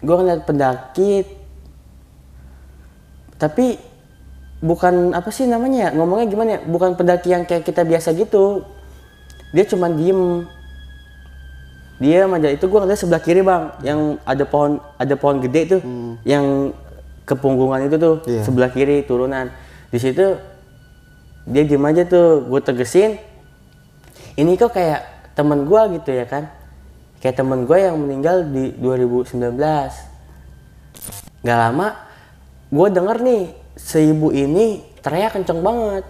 gue ngeliat pendaki. Tapi bukan apa sih namanya ya? Ngomongnya gimana ya? Bukan pendaki yang kayak kita biasa gitu. Dia cuma diem. Dia aja itu gue ngeliat sebelah kiri bang. Yang ada pohon ada pohon gede tuh. Yang kepunggungan itu tuh Iya. sebelah kiri turunan. Di situ dia diem aja tuh. Gue tegesin. Ini kok kayak temen gue gitu ya kan kayak temen gue yang meninggal di 2019 nggak lama gue denger nih si ibu ini teriak kenceng banget.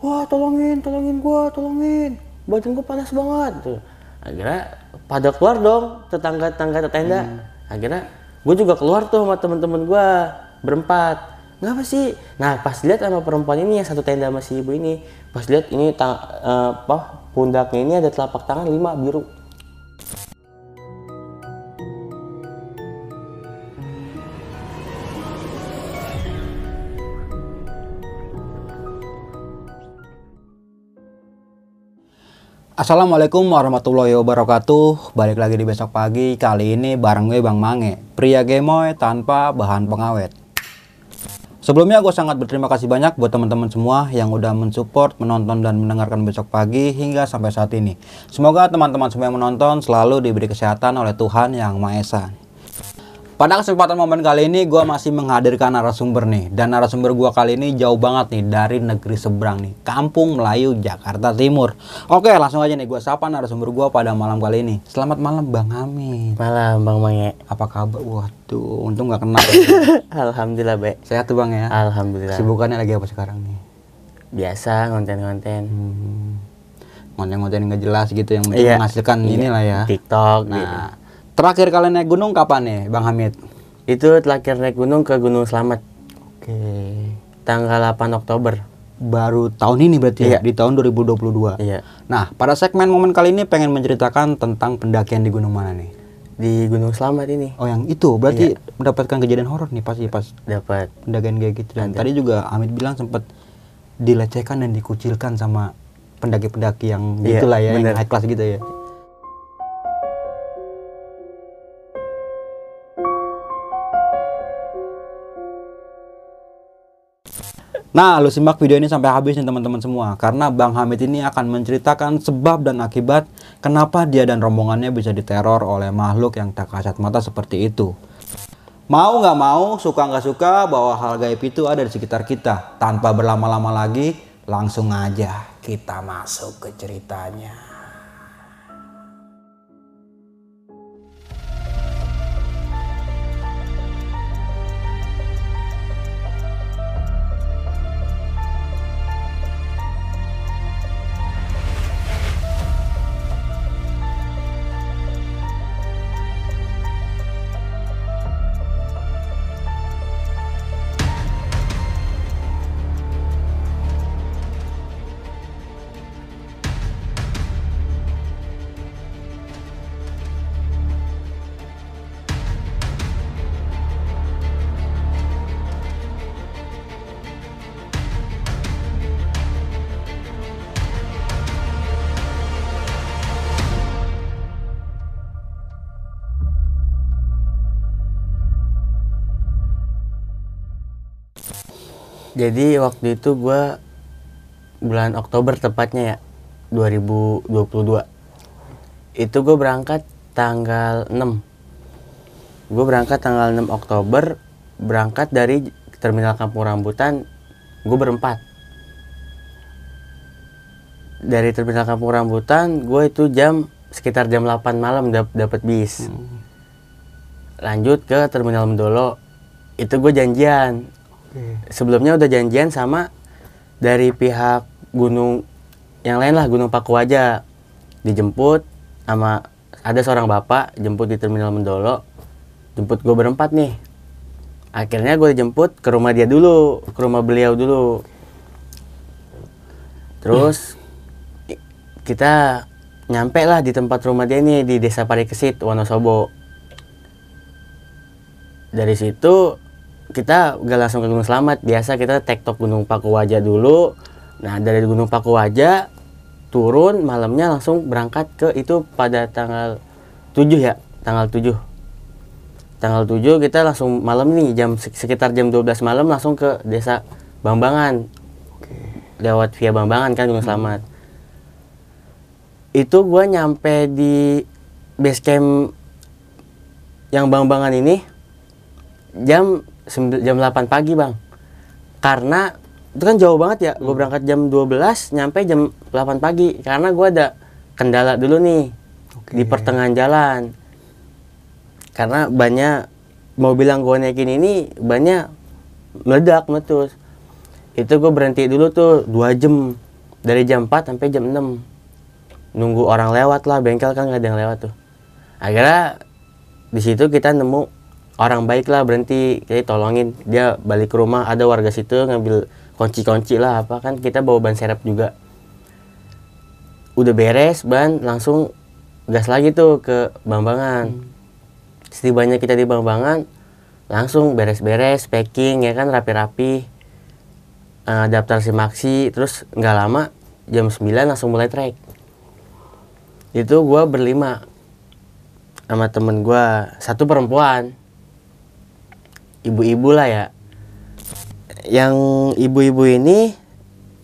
Wah tolongin tolongin gue tolongin. Badan gue panas banget. Tuh akhirnya pada keluar dong tetangga tetangga tenda akhirnya gue juga keluar tuh sama temen-temen gue berempat. Ngapa sih? Nah pas lihat sama perempuan ini yang satu tenda sama si ibu ini pas lihat ini tang- eh, apa pundaknya ini ada telapak tangan lima biru Assalamualaikum warahmatullahi wabarakatuh. Balik lagi di besok pagi. Kali ini bareng gue Bang Mange Pria gemoy tanpa bahan pengawet Sebelumnya gue sangat berterima kasih banyak buat teman-teman semua yang udah mensupport, menonton dan mendengarkan besok pagi hingga sampai saat ini. Semoga teman-teman semua yang menonton selalu diberi kesehatan oleh Tuhan Yang Maha Esa. Pada kesempatan momen kali ini gue masih menghadirkan narasumber nih dan narasumber gue kali ini jauh banget nih dari negeri seberang nih, Kampung Melayu Jakarta Timur. Oke langsung aja nih gue sapa narasumber gue pada malam kali ini. Selamat malam Bang Amin. malam bang Mange Apa kabar? Waduh, untung nggak kenal. alhamdulillah be Sehat tuh Bang ya. alhamdulillah Sibukannya lagi apa sekarang nih? biasa konten-konten Hmm, konten-konten nggak jelas gitu yang penting Iya. menghasilkan Iya, inilah ya. TikTok gitu. Terakhir kalian naik gunung kapan nih, Bang Hamid? itu terakhir naik gunung ke Gunung Slamet Oke. tanggal 8 Oktober Baru tahun ini berarti ya, Iya. di tahun 2022. iya Nah, pada segmen momen kali ini pengen menceritakan tentang pendakian di gunung mana nih? di Gunung Slamet ini Oh, yang itu berarti mendapatkan kejadian horor nih pasti pas dapat pendakian kayak gitu. Dan tadi juga Amit bilang sempat dilecehkan dan dikucilkan sama pendaki-pendaki yang Iya, gitulah ya, yang bener. high class gitu ya. Nah, lu simak video ini sampai habis nih teman-teman semua karena Bang Hamid ini akan menceritakan sebab dan akibat kenapa dia dan rombongannya bisa diteror oleh makhluk yang tak kasat mata seperti itu. Mau nggak mau, suka nggak suka bahwa hal gaib itu ada di sekitar kita. Tanpa berlama-lama lagi, langsung aja kita masuk ke ceritanya. Jadi waktu itu gua bulan Oktober tepatnya ya 2022 itu gue berangkat tanggal 6 gue berangkat tanggal 6 Oktober berangkat dari terminal Kampung Rambutan gue berempat. Dari terminal Kampung Rambutan gue itu jam sekitar jam 8 malam dap dapat bis. Lanjut ke terminal Mendolo. Itu gue janjian sebelumnya udah janjian sama dari pihak gunung yang lain lah gunung Pakuaja dijemput sama ada seorang bapak jemput di terminal Mendolo. Jemput gue berempat nih. Akhirnya gue dijemput ke rumah dia dulu ke rumah beliau dulu. Terus i- kita nyampe lah di tempat rumah dia nih di desa Parikesit Wonosobo. Dari situ kita gak langsung ke Gunung Selamat. Biasa kita tektok Gunung Pakuwaja dulu. Nah dari Gunung Pakuwaja turun malamnya langsung berangkat ke itu pada tanggal 7 ya tanggal 7 tanggal 7 kita langsung malam nih jam sekitar jam 12 malam langsung ke desa Bambangan. Lewat via Bambangan kan Gunung Selamat. Itu gua nyampe di base camp yang Bambangan ini jam jam 8 pagi bang. Karena itu kan jauh banget ya. Gue berangkat jam 12 nyampe jam 8 pagi. Karena gua ada kendala dulu nih di pertengahan jalan. Karena banyak mobil yang gue naikin ini banyak meledak meletus. Itu gue berhenti dulu tuh dua jam. Dari jam 4 sampai jam 6 nunggu orang lewat lah bengkel kan nggak ada yang lewat tuh. Akhirnya di situ kita nemu orang baik lah berhenti. Jadi tolongin. Dia balik ke rumah ada warga situ ngambil kunci-kunci lah apa kan. Kita bawa ban serep juga. Udah beres ban langsung gas lagi tuh ke Bambangan setibanya kita di Bambangan langsung beres-beres packing ya kan rapi-rapi. Eh, daftar simaksi terus nggak lama jam 9 langsung mulai trek itu gua berlima sama temen gua. Satu perempuan ibu-ibu lah ya. Yang ibu-ibu ini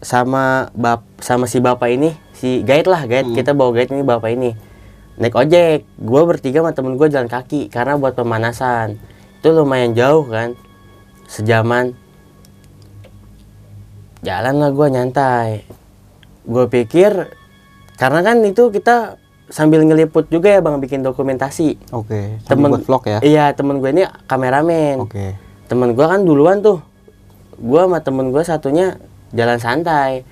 sama bap sama si bapak ini si guide lah guide. Kita bawa guide ini bapak ini. Naik ojek. Gue bertiga sama temen gue jalan kaki karena buat pemanasan. Itu lumayan jauh kan sejaman. Jalan lah gue nyantai. Gue pikir karena kan itu kita sambil ngeliput juga ya bang bikin dokumentasi Oke. Temen- Temen buat vlog ya. iya temen gue ini kameramen Oke. temen gue kan duluan tuh gue sama temen gue satunya jalan santai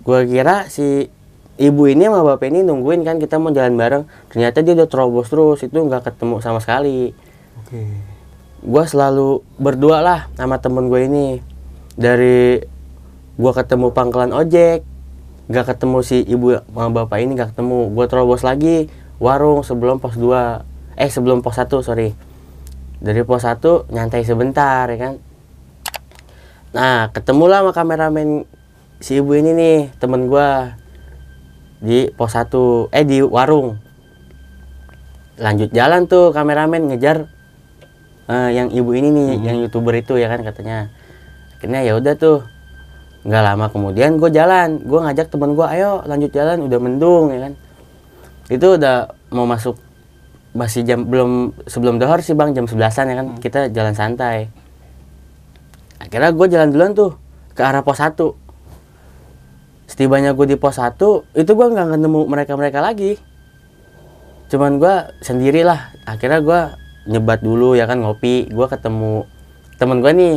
gue kira si ibu ini sama bapak ini nungguin kan kita mau jalan bareng ternyata dia udah terobos terus itu nggak ketemu sama sekali Oke. gue selalu berdua lah sama temen gue ini dari gue ketemu pangkalan ojek nggak ketemu si ibu sama bapak ini nggak ketemu. Gue terobos lagi warung sebelum pos 2 eh sebelum pos 1 sorry. Dari pos 1 nyantai sebentar ya kan? Nah ketemulah sama kameramen si ibu ini nih temen gue di pos 1 eh di warung. Lanjut jalan tuh kameramen ngejar eh, yang ibu ini nih yang youtuber itu ya kan katanya. Akhirnya ya udah tuh nggak lama kemudian gue jalan. Gue ngajak teman gue ayo lanjut jalan udah mendung ya kan. Itu udah mau masuk masih jam belum sebelum dohor sih bang jam 11an ya kan. Kita jalan santai. Akhirnya gue jalan duluan tuh ke arah pos 1 setibanya gue di pos 1 itu gue nggak ketemu mereka mereka lagi. Cuman gue sendirilah. Akhirnya gue nyebat dulu ya kan ngopi. Gue ketemu temen gue nih.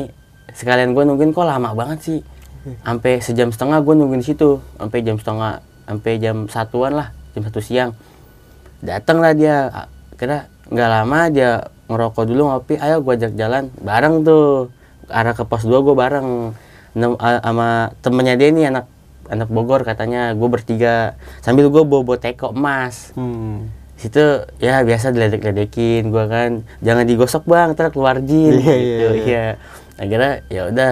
Sekalian gue nungguin kok lama banget sih sampai sejam setengah gue nungguin di situ. Sampai jam setengah sampai jam satuan lah jam satu siang. Datang lah dia kira nggak lama dia ngerokok dulu ngopi ayo gue ajak jalan. Bareng tuh arah ke pos 2 gue bareng. Sama temennya dia nih anak anak Bogor katanya gue bertiga. Sambil gue bawa bawa teko emas. Hmm. situ ya biasa diledek-ledekin gua kan. Jangan digosok bang ntar keluar jin. Iya, gitu iya, iya. iya. Akhirnya ya udah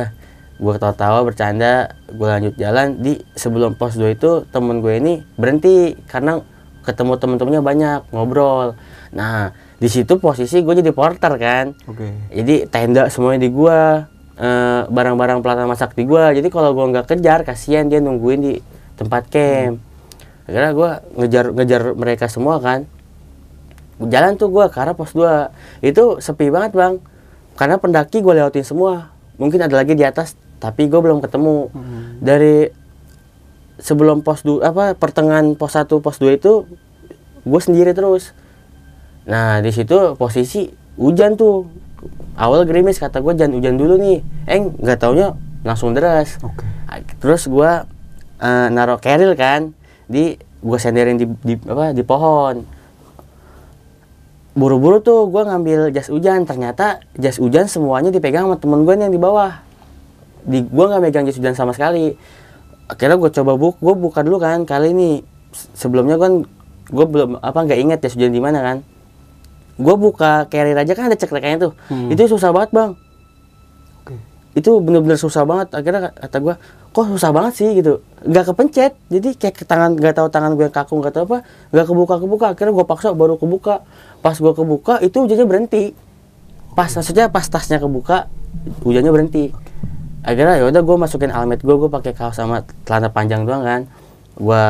gua ketawa-tawa bercanda gua lanjut jalan di sebelum pos 2 itu temen gue ini berhenti karena ketemu temen-temennya banyak ngobrol. Nah di situ posisi gue jadi porter kan. Oke. jadi tenda semuanya di gua eh, barang-barang pelatihan masak di gua. Jadi kalau gua nggak kejar kasihan dia nungguin di tempat camp. Akhirnya gua ngejar ngejar mereka semua kan. Jalan tuh gua ke arah pos 2 itu sepi banget bang. Karena pendaki gua lewatin semua. Mungkin ada lagi di atas tapi gua belum ketemu. Dari sebelum pos 2 apa pertengahan pos 1 pos 2 itu gue sendiri terus. Nah di situ posisi hujan tuh. Awal gerimis kata gue jangan hujan dulu nih. Eh nggak taunya langsung deras. Oke. Ah, terus gua eh, naruh keril kan di gua senderin di, di apa di pohon. Buru-buru tuh gua ngambil jas hujan. Ternyata jas hujan semuanya dipegang sama temen gue yang di bawah di gua nggak megang jas hujan sama sekali. Akhirnya gue coba buk gue buka dulu kan kali ini se- sebelumnya kan gue belum apa nggak inget jas hujan di mana kan. Gue buka carrier aja kan ada cekrekannya tuh. Hmm. itu susah banget bang. Oke. itu bener-bener susah banget. Akhirnya kata gue kok susah banget sih? Gitu. Nggak kepencet. Jadi kayak ke tangan nggak tahu tangan gue yang kaku nggak tahu apa nggak kebuka kebuka akhirnya gue paksa baru kebuka. Pas gue kebuka itu hujannya berhenti. Pas maksudnya pas tasnya kebuka hujannya berhenti akhirnya ya udah gue masukin helmet gue gue pakai kaos sama celana panjang doang kan. Gue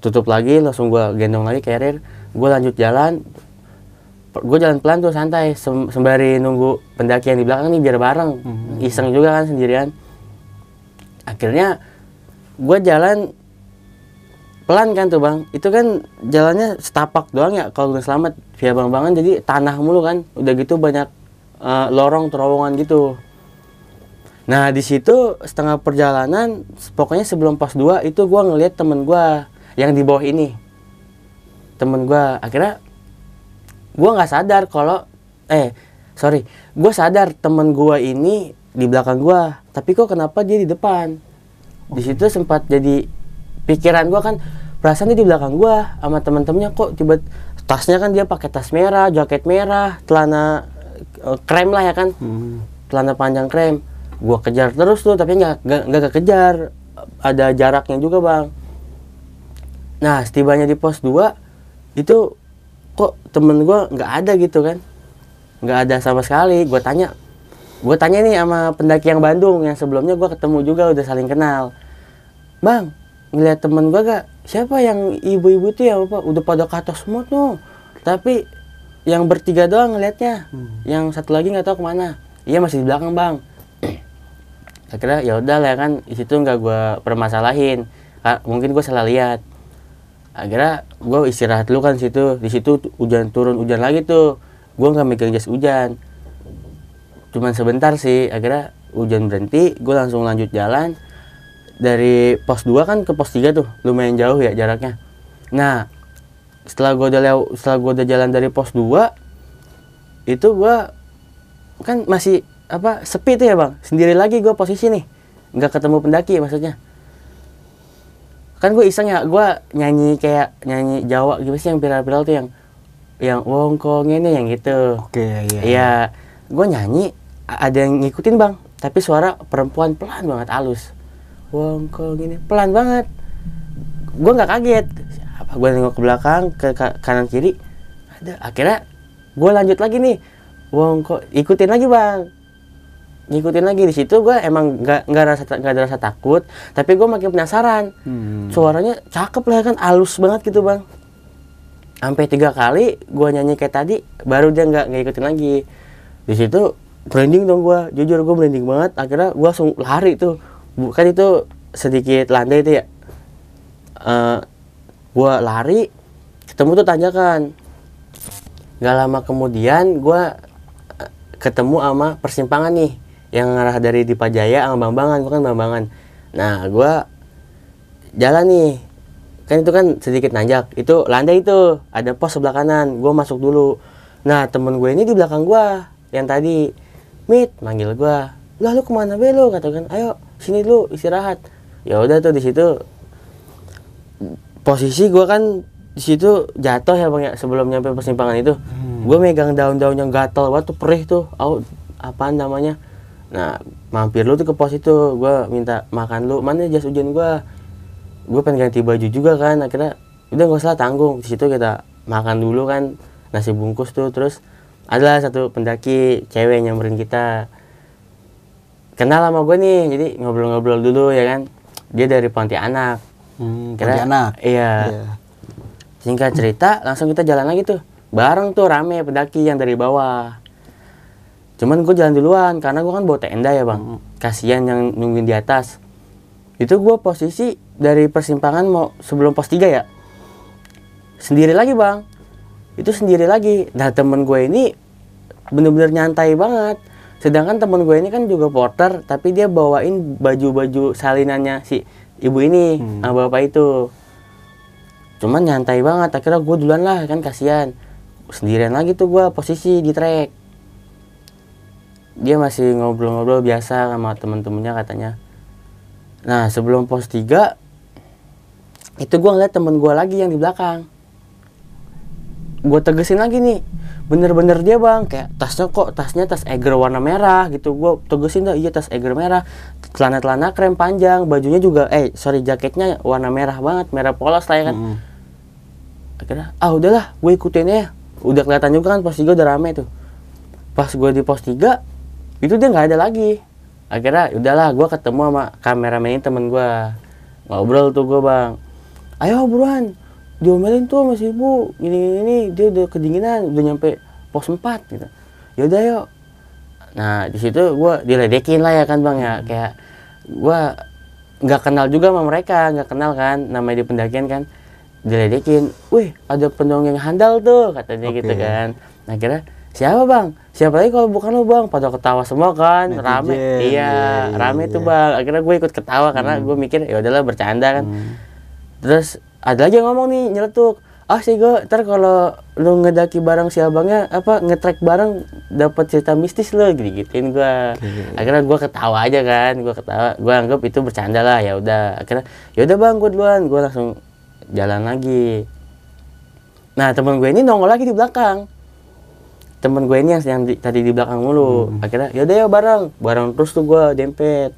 tutup lagi langsung gue gendong lagi carrier gue lanjut jalan. Gue jalan pelan tuh santai sem- sembari nunggu pendakian di belakang nih biar bareng. Iseng juga kan sendirian. Akhirnya gue jalan pelan kan tuh bang. Itu kan jalannya setapak doang ya kalau gue selamat. Via bang bangan jadi tanah mulu kan. Udah gitu banyak eh, lorong terowongan gitu nah di situ setengah perjalanan pokoknya sebelum pos 2 itu gue ngeliat temen gue yang di bawah ini. Temen gue akhirnya gue nggak sadar kalau eh sorry gue sadar temen gue ini di belakang gue tapi kok kenapa dia di depan? Di situ sempat jadi pikiran gue kan perasaan dia di belakang gue sama teman-temannya kok tiba tasnya kan dia pakai tas merah jaket merah celana eh, krem lah ya kan. Celana panjang krem gue kejar terus tuh tapi nggak nggak kekejar. Ada jaraknya juga bang. Nah setibanya di pos 2 itu kok temen gue nggak ada gitu kan. Nggak ada sama sekali. Gue tanya gue tanya nih sama pendaki yang Bandung yang sebelumnya gue ketemu juga udah saling kenal. Bang ngeliat temen gue gak siapa yang ibu-ibu tuh ya apa udah pada ke atas semua tuh. Tapi yang bertiga doang ngeliatnya. Yang satu lagi nggak tahu ke mana. Iya masih di belakang bang akhirnya ya udah lah ya kan di situ nggak gue permasalahin. Mungkin gue salah lihat. Akhirnya gue istirahat dulu kan situ. Di situ tu- hujan turun hujan lagi tuh. Gue nggak megang jas hujan. Cuman sebentar sih akhirnya hujan berhenti gue langsung lanjut jalan. Dari pos 2 kan ke pos 3 tuh lumayan jauh ya jaraknya. Nah setelah gue udah lew- setelah gue udah jalan dari pos 2 itu gue kan masih apa sepi tuh ya bang sendiri lagi gue posisi nih nggak ketemu pendaki maksudnya kan gue iseng ya gue nyanyi kayak nyanyi Jawa gitu sih yang viral-viral tuh yang yang wongkong ini yang gitu Oke, iya. Iya, gue nyanyi ada yang ngikutin bang, tapi suara perempuan pelan banget halus. Wongkong ini pelan banget. Gue nggak kaget. Siapa? Gue nengok ke belakang, ke ka- kanan kiri. Ada. Akhirnya gue lanjut lagi nih. Wongkong ikutin lagi bang. Ngikutin lagi. Di situ gue emang nggak nggak rasa nggak ada rasa takut, tapi gue makin penasaran. Hmm. Suaranya cakep lah kan, halus banget gitu bang. Sampai tiga kali gua nyanyi kayak tadi baru dia nggak nggak ikutin lagi. Di situ branding dong gua jujur gua branding banget. Akhirnya gua langsung lari tuh. Bukan itu sedikit landai itu ya. Eh gua lari ketemu tuh tanjakan. Nggak lama kemudian gua eh, ketemu sama persimpangan nih yang ngarah dari Dipajaya sama Bambangan gua kan Bambangan nah gua jalan nih. Kan itu kan sedikit nanjak. Itu landai itu ada pos sebelah kanan. Gue masuk dulu. Nah temen gue ini di belakang gue yang tadi. Mit manggil gue lah lu ke mana be lu? katakan ayo sini dulu istirahat. Ya udah tuh di situ. Posisi gue kan di situ jatuh ya bang ya sebelum nyampe persimpangan itu. Gue megang daun-daun yang gatal tuh perih tuh. Au apaan namanya nah mampir lu tuh ke pos itu gue minta makan lu. Mana jas hujan gue gue pengen ganti baju juga kan akhirnya udah nggak usah tanggung. Di situ kita makan dulu kan nasi bungkus tuh. Terus adalah satu pendaki cewek yang nyamperin kita. Kenal sama gue nih jadi ngobrol-ngobrol dulu ya kan? Dia dari Pontianak. Hmm, Kira- Pontianak. iya. Iya. singkat cerita langsung kita jalan lagi tuh. Bareng tuh rame pendaki yang dari bawah cuman gue jalan duluan karena gue kan bawa tenda ya bang. Kasihan yang nungguin di atas. Itu gue posisi dari persimpangan mau sebelum pos 3 ya. Sendiri lagi bang. Itu sendiri lagi. Nah temen gue ini bener-bener nyantai banget. Sedangkan temen gue ini kan juga porter tapi dia bawain baju-baju salinannya si ibu ini sama bapak itu. Cuman nyantai banget. Akhirnya gue duluan lah kan kasihan. Sendirian lagi tuh gue posisi di trek dia masih ngobrol-ngobrol biasa sama temen-temennya katanya. Nah sebelum pos 3 itu gue ngeliat temen gue lagi yang di belakang. Gue tegesin lagi nih bener-bener dia bang kayak tasnya kok tasnya tas Eger warna merah gitu. Gue tegesin dah iya tas Eger merah. Celana-celana krem panjang bajunya juga eh sorry jaketnya warna merah banget merah polos lah ya kan. Hmm. akhirnya ah udahlah gue ikutin ya. Udah kelihatan juga kan pos tiga udah rame tuh. Pas gue di pos 3 itu dia nggak ada lagi. Akhirnya udahlah gue ketemu sama kameramen temen gue ngobrol tuh gue bang. Ayo buruan diomelin tuh sama si ibu gini gini, gini. dia udah kedinginan udah nyampe pos 4 gitu. Yaudah yuk. Nah di situ gue diledekin lah ya kan bang ya. Kayak gue nggak kenal juga sama mereka nggak kenal kan namanya di pendakian kan. Diledekin wih ada pendongeng handal tuh katanya Oke. gitu kan. Nah kira siapa bang? Siapa lagi kalau bukan lo bang? Pada ketawa semua kan Netizen, rame. Iya, iya rame iya. tuh bang. Akhirnya gue ikut ketawa karena gue mikir ya udahlah bercanda kan. Hmm. terus ada lagi yang ngomong nih nyeletuk. Ah sih gue ntar kalau lu ngedaki bareng si abangnya apa ngetrek bareng dapat cerita mistis lo gitu gituin gue akhirnya gue ketawa aja kan gue ketawa. Gue anggap itu bercanda lah ya udah. Akhirnya ya udah bang gue duluan. Gue langsung jalan lagi. Nah temen gue ini nongol lagi di belakang temen gue ini yang, yang di- tadi di belakang mulu akhirnya ya udah ya bareng bareng terus tuh gue dempet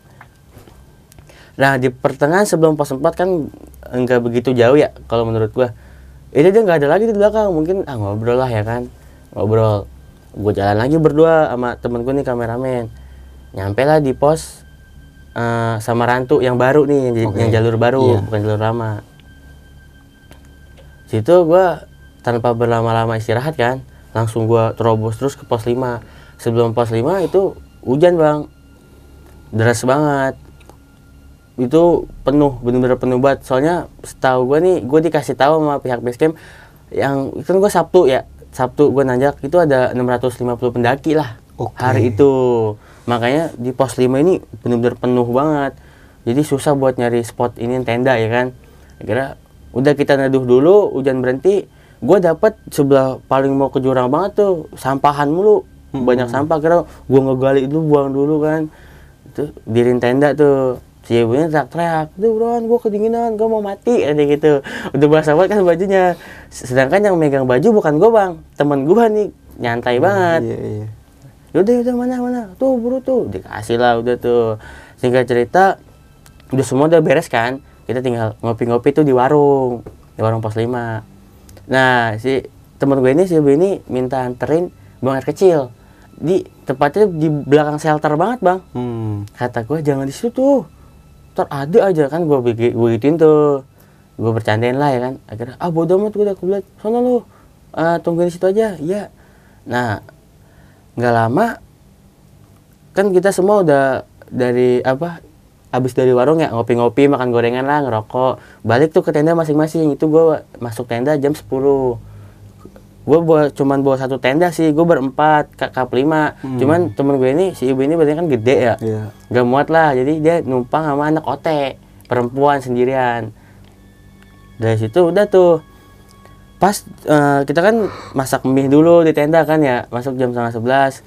Nah di pertengahan sebelum pos 4 kan enggak begitu jauh ya kalau menurut gua. Ini dia nggak ada lagi di belakang mungkin ah ngobrol lah ya kan ngobrol. Gue jalan lagi berdua sama temen gue nih kameramen. Nyampe lah di pos eh, sama Rantu yang baru nih yang, Oke. yang jalur baru Iya. bukan jalur lama. Situ gua tanpa berlama-lama istirahat kan langsung gua terobos terus ke pos 5 sebelum pos 5 itu hujan bang. Deras banget. Itu penuh bener-bener penuh banget. Soalnya setahu gue nih gue dikasih tahu sama pihak base camp yang kan gue sabtu ya sabtu gue nanjak itu ada 650 pendaki lah Oke. hari itu. Makanya di pos 5 ini bener-bener penuh banget. Jadi susah buat nyari spot ini tenda ya kan. Kira udah kita neduh dulu hujan berhenti gue dapat sebelah paling mau ke jurang banget tuh sampahan mulu. Banyak sampah kira gue ngegali itu buang dulu kan. Itu dirin tenda tuh si ibunya teriak-teriak tuh buruan gue kedinginan gue mau mati ada gitu. Udah basah banget kan bajunya. Sedangkan yang megang baju bukan gue bang. Temen gue nih nyantai banget. Iya, iya. yaudah yaudah mana mana? Tuh buru tuh dikasih lah udah tuh. Singkat cerita udah semua udah beres kan. Kita tinggal ngopi-ngopi tuh di warung di warung pos 5 nah si temen gue ini si ibu ini minta anterin buang air kecil. Di tepatnya di belakang shelter banget bang. Hmm. kata gue jangan di situ tuh. Ntar ada aja. Kan gue gue gituin tuh. Gue bercandain lah ya kan. Akhirnya ah bodoh amat gue udah kebelet sana lu. Ah, tungguin di situ aja. Iya. Nah nggak lama kan kita semua udah dari apa habis dari warung ya ngopi-ngopi makan gorengan lah ngerokok. Balik tuh ke tenda masing-masing. Itu gue masuk tenda jam 10 gue bawa cuman bawa satu tenda sih gue berempat kap kap lima. Cuman temen gue ini si ibu ini badannya kan gede ya. Iya. nggak muat lah jadi dia numpang sama anak ote perempuan sendirian. Dari situ udah tuh. Pas eh, kita kan masak mie dulu di tenda kan ya masuk jam setengah sebelas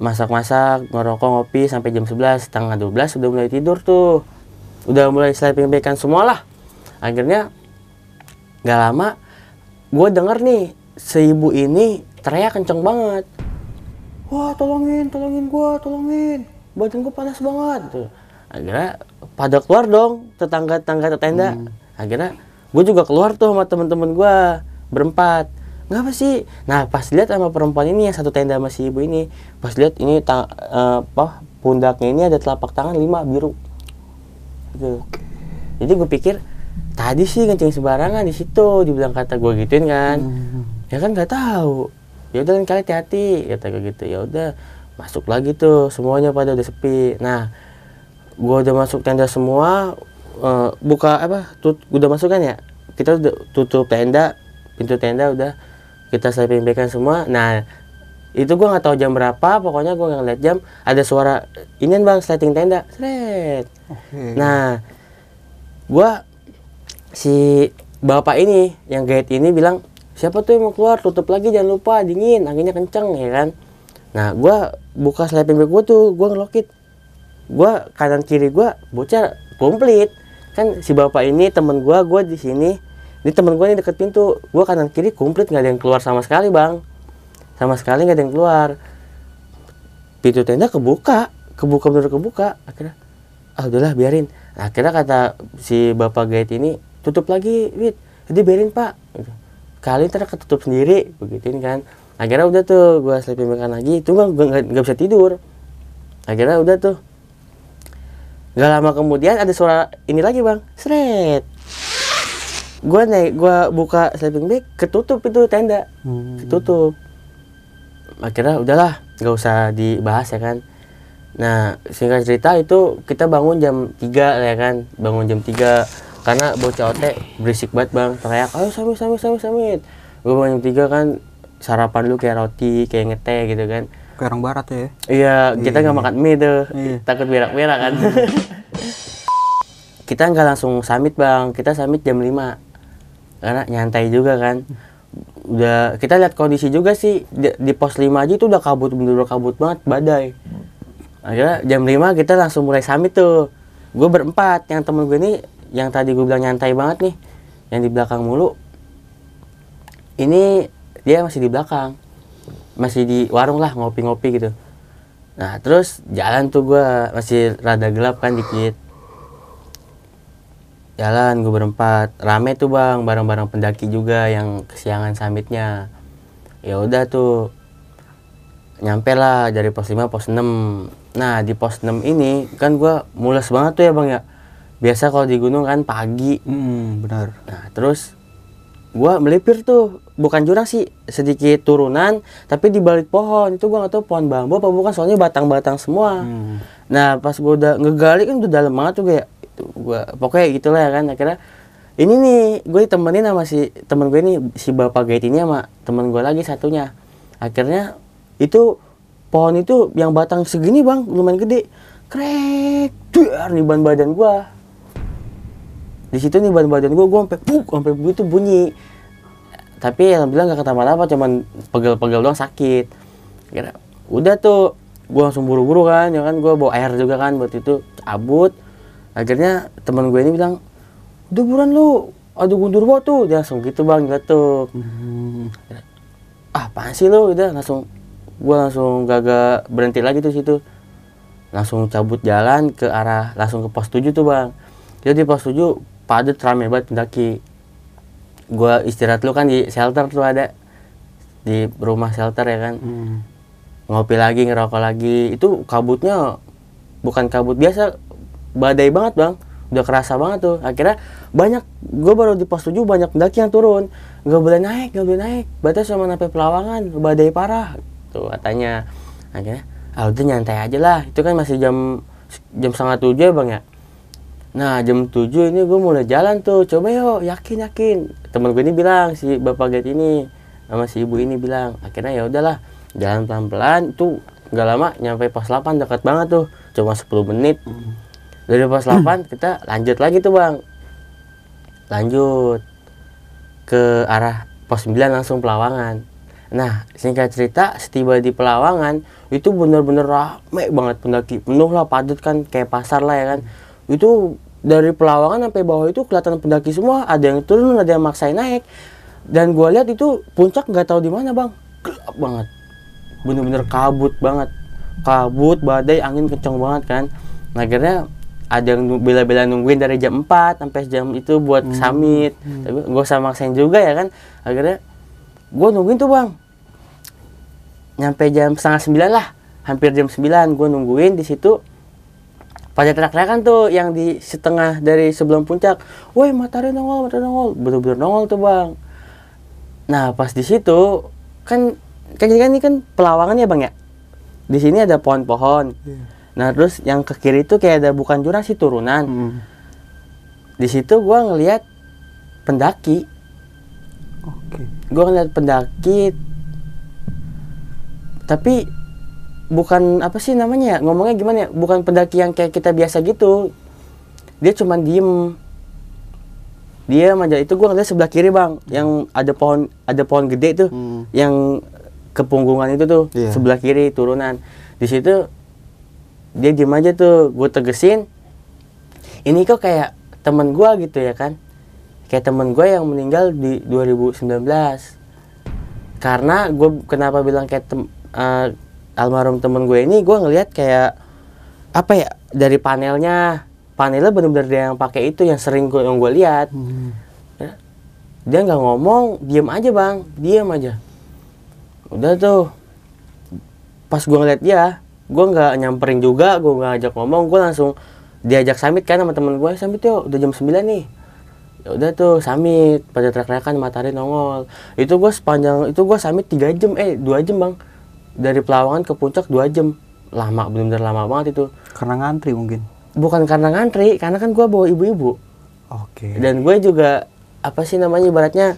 masak-masak ngerokok ngopi sampai jam 11 setengah 12 udah mulai tidur tuh. Udah mulai sleeping bagan semua lah akhirnya nggak lama gue denger nih si ibu ini teriak kenceng banget. Wah tolongin tolongin gua tolongin. Badan gua panas banget. Tuh. Akhirnya pada keluar dong tetangga tetangga tenda akhirnya gue juga keluar tuh sama temen-temen gua berempat ngapa sih? Nah pas lihat sama perempuan ini yang satu tenda sama si ibu ini pas lihat ini ta- eh, apa pundaknya ini ada telapak tangan lima biru. Gitu. Jadi gue pikir tadi sih kencing sembarangan di situ dibilang kata gue gituin kan. Ya kan nggak tahu. Ya udah lain kali hati-hati kata gue gitu. Ya udah masuk lagi tuh semuanya pada udah sepi. Nah gua udah masuk tenda semua eh, buka apa tut udah masuk kan ya? Kita udah tutup tenda pintu tenda udah kita sleeping bagan semua nah itu gua nggak tahu jam berapa pokoknya gua nggak ngeliat jam ada suara ini bang sliding tenda seret Oke. Nah, gua si bapak ini yang guide ini bilang siapa tuh yang mau keluar tutup lagi jangan lupa dingin anginnya kenceng ya kan. Nah, gua buka sleeping bag gua tuh gua ngelokit. Gua kanan kiri gua bocah komplit. Kan si bapak ini temen gua, gua di sini. Ini temen gua ini deket pintu. Gua kanan kiri komplit nggak ada yang keluar sama sekali bang. Sama sekali nggak ada yang keluar. Pintu tenda kebuka, kebuka bener kebuka. Akhirnya ah udahlah biarin akhirnya kata si bapak guide ini tutup lagi wit jadi biarin pak gitu. kali ntar ketutup sendiri begituin kan akhirnya udah tuh gue sleeping bag lagi itu gue nggak bisa tidur akhirnya udah tuh Gak lama kemudian ada suara ini lagi bang, seret. Gue naik, gue buka sleeping bag, ketutup itu tenda, Hmm. ketutup. Akhirnya udahlah, gak usah dibahas ya kan. Nah singkat cerita itu kita bangun jam 3 ya kan, bangun jam 3 karena bocah otek berisik banget bang, teriak, ayo samit samit samit samit. Gue bangun jam 3 kan, sarapan dulu kayak roti, kayak ngeteh gitu kan. Kayak orang barat ya. Iya, kita nggak makan mie tuh, Iya. takut berak-berak kan. kita nggak langsung summit bang, kita summit jam 5 karena nyantai juga kan. Udah kita lihat kondisi juga sih di, di pos 5 aja itu udah kabut bener-bener kabut banget badai. Akhirnya jam 5 kita langsung mulai summit tuh. Gue berempat, yang temen gue ini yang tadi gue bilang nyantai banget nih, yang di belakang mulu. Ini dia masih di belakang masih di warung lah ngopi-ngopi gitu. Nah terus jalan tuh gua masih rada gelap kan dikit. Jalan gue berempat, rame tuh bang, bareng-bareng pendaki juga yang kesiangan summitnya. Ya udah tuh, nyampe lah dari pos 5 pos 6. Nah di pos 6 ini kan gua mules banget tuh ya bang ya. Biasa kalau di gunung kan pagi, Hmm, benar. Nah, terus gua melipir tuh, bukan jurang sih, sedikit turunan, tapi di balik pohon. Itu gua nggak tahu pohon bambu apa bukan, soalnya batang-batang semua. Hmm. Nah, pas gua udah ngegali kan udah dalam banget tuh kayak itu gua pokoknya gitulah ya kan akhirnya ini nih gue ditemenin sama si temen gue ini si bapak guide ini sama temen gue lagi satunya. Akhirnya itu pohon itu yang batang segini bang lumayan gede. Krek duar nih ban badan gua. Di situ nih ban badan gua gua sampai puk sampai begitu bunyi. Tapi alhamdulillah nggak ketahuan apa cuman pegel-pegel doang sakit. Kira udah tuh gua langsung buru-buru kan ya kan gua bawa air juga kan buat itu cabut akhirnya teman gue ini bilang udah buruan lu ada gundur tuh. Dia langsung gitu bang jatuh Hmm. ah apaan sih lu? Udah langsung gua langsung gagak berhenti lagi tuh situ. Langsung cabut jalan ke arah langsung ke pos 7 tuh bang. Jadi di pos 7 padat rame banget pendaki. Gua istirahat lu kan di shelter tuh ada. Di rumah shelter ya kan. Hmm. ngopi lagi ngerokok lagi. Itu kabutnya bukan kabut biasa badai banget bang. Udah kerasa banget tuh. Akhirnya banyak gue baru di pos 7 banyak pendaki yang turun. Gak boleh naik gak boleh naik. Batas sama sampai pelawangan badai parah. Tuh katanya. Akhirnya ah udah nyantai aja lah. Itu kan masih jam jam setengah tujuh ya bang ya? Nah jam tujuh ini gue mulai jalan tuh. Coba yuk yakin yakin. Temen gue ini bilang si bapak gate ini sama si ibu ini bilang. Akhirnya ya udahlah jalan pelan pelan tuh gak lama nyampe pos 8 dekat banget tuh. Cuma 10 menit. Hmm. 2008 hmm. kita lanjut lagi tuh bang. Lanjut ke arah pos 9 langsung pelawangan. Nah singkat cerita setiba di pelawangan itu bener-bener rame banget pendaki. Penuh lah padat kan kayak pasar lah ya kan. Itu dari pelawangan sampai bawah itu kelihatan pendaki semua. Ada yang turun ada yang maksain naik. Dan gue lihat itu puncak nggak tahu di mana bang. Gelap banget. Bener-bener kabut banget. Kabut badai angin kencang banget kan. Nah akhirnya ada yang bela-bela nungguin dari jam 4 sampai jam itu buat summit. Tapi gue sama maksain juga ya kan. Akhirnya gue nungguin tuh bang. Nyampe jam setengah sembilan lah. Hampir jam 9 gue nungguin di situ. Pada teriak-teriakan tuh yang di setengah dari sebelum puncak. Woi matahari nongol matahari nongol. Bener-bener nongol tuh bang. Nah pas di situ kan kan jadi kan ini kan pelawangan ya bang ya? Di sini ada pohon-pohon nah terus yang ke kiri itu kayak ada bukan jurang sih turunan. Hmm. di situ gua ngelihat pendaki. Oke. gua ngeliat pendaki. Tapi bukan apa sih namanya ya ngomongnya gimana ya bukan pendaki yang kayak kita biasa gitu. Dia cuman diem. Dia aja. Itu gua ngeliat sebelah kiri bang. Yang ada pohon ada pohon gede tuh. Hmm. yang kepunggungan itu tuh Iya. sebelah kiri turunan. Di situ dia diem aja tuh gue tegesin. Ini kok kayak temen gua gitu ya kan? Kayak temen gue yang meninggal di 2019 karena gue kenapa bilang kayak tem, eh, almarhum temen gue ini gue ngelihat kayak apa ya dari panelnya. Panelnya bener-bener dia yang pakai itu yang sering gue yang gue lihat Hmm. dia nggak ngomong diem aja bang. Diem aja. Udah tuh. Pas gue ngeliat dia gue nggak nyamperin juga gue nggak ajak ngomong gue langsung diajak samit kan sama temen gue samit yuk udah jam 9 nih. Ya udah tuh samit pada teriak-teriakan matahari nongol. Itu gue sepanjang itu gue samit tiga jam eh dua jam bang. Dari Pelawangan ke puncak dua jam. Lama bener-bener lama banget itu. Karena ngantri mungkin. bukan karena ngantri karena kan gue bawa ibu-ibu. Oke. dan gue juga apa sih namanya ibaratnya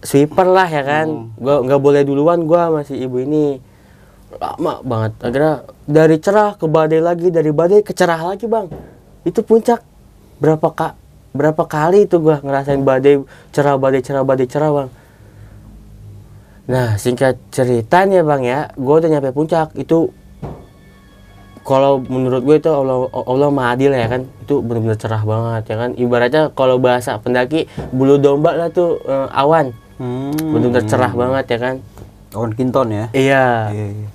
sweeper lah ya kan. Gue nggak boleh duluan gue masih ibu ini lama banget. Akhirnya dari cerah ke badai lagi dari badai ke cerah lagi bang. Itu puncak. Berapa kak berapa kali itu gue ngerasain badai cerah badai cerah badai cerah bang. Nah singkat ceritanya bang ya. Gue udah nyampe puncak. Itu kalau menurut gue itu Allah Allah Maha adil ya kan. Itu benar-benar cerah banget ya kan. Ibaratnya kalau bahasa pendaki bulu domba lah tuh eh, awan. Hmm. benar-benar cerah banget ya kan. Awan kinton ya. iya. Iya, iya.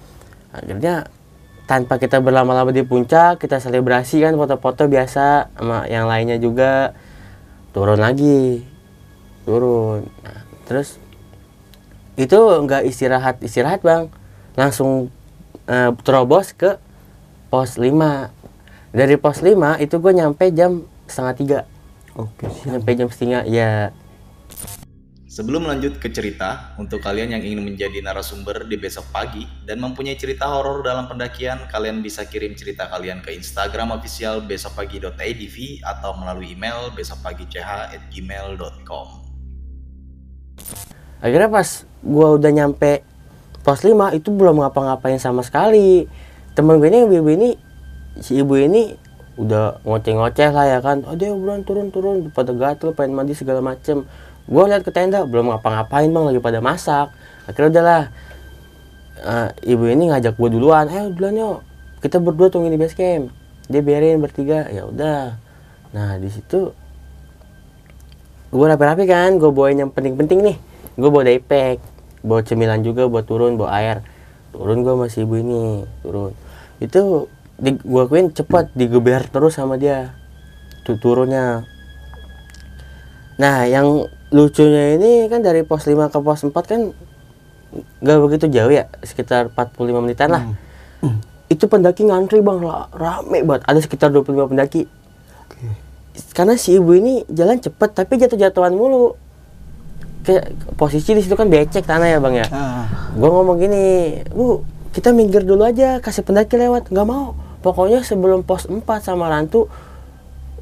Akhirnya tanpa kita berlama-lama di puncak kita selebrasi kan foto-foto biasa sama yang lainnya juga. Turun lagi. Turun. Nah, terus itu nggak istirahat istirahat bang. Langsung eh, terobos ke pos 5 dari pos 5 itu gue nyampe jam setengah tiga. Oke sih. nyampe jam setengah ya Sebelum lanjut ke cerita, untuk kalian yang ingin menjadi narasumber di besok pagi dan mempunyai cerita horor dalam pendakian, kalian bisa kirim cerita kalian ke Instagram official besokpagi.idv atau melalui email besokpagi.ch@gmail.com. akhirnya pas gua udah nyampe pos 5 itu belum ngapa-ngapain sama sekali. Temen gue ini ibu ini si ibu ini udah ngoceh-ngoceh lah ya kan. Oh dia buruan turun turun. Pada gatel pengen mandi segala macem gua lihat ke tenda belum ngapa-ngapain bang lagi pada masak. Akhirnya udahlah Eh, ibu ini ngajak gua duluan eh duluan yuk kita berdua tungguin di base camp. Dia biarin bertiga ya udah. Nah di situ gue rapi-rapi kan gue bawain yang penting-penting nih. Gue bawa daypack bawa cemilan juga buat turun bawa air. Turun gue masih ibu ini turun. Itu di, gue akuin cepat digeber terus sama dia tuh turunnya. Nah yang lucunya ini kan dari pos 5 ke pos 4 kan nggak begitu jauh ya sekitar 45 menitan lah. Itu pendaki ngantri bang. Lah, rame banget. Ada sekitar 25 pendaki. Oke. karena si ibu ini jalan cepet tapi jatuh-jatuhan mulu. Kayak posisi di situ kan becek tanah ya bang ya? Ah. gue ngomong gini bu kita minggir dulu aja kasih pendaki lewat. Nggak mau. Pokoknya sebelum pos 4 sama rantu